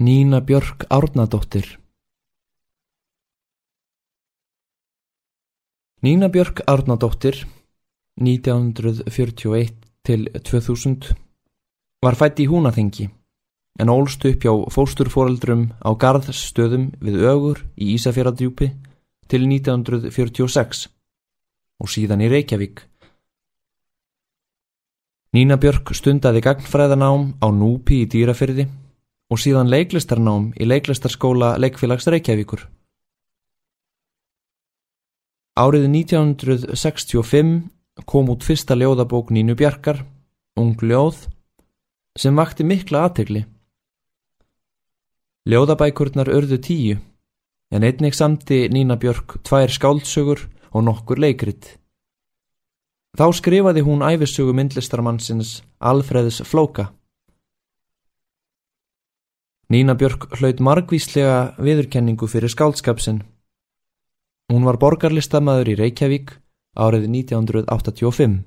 Nína Björk Árnadóttir Nína Björk Árnadóttir 1941 til 2000 var fætt í Húnaþengi en ólst upp hjá fósturforeldrum á Garðsstöðum við ögur í Ísafjörðardjúpi til 1946 og síðan í Reykjavík. Nína Björk stundaði gagnfræðanám á Núpi í Dýrafyrði og síðan leiklistarnám í leiklistarskóla Leikfélags Reykjavíkur. Árið 1965 kom út fyrsta ljóðabók Nínu Bjarkar, Ung ljóð, sem vakti mikla aðtegli. Ljóðabækurnar örðu tíu, en einnig samti Nína Björk tvær skáldsögur og nokkur leikrit. Þá skrifaði hún æfisögu myndlistarmannsins Alfreðs Flóka. Nína Björk hlaut margvíslega viðurkenningu fyrir skáldskapsin. Hún var borgarlistamæður í Reykjavík árið 1985.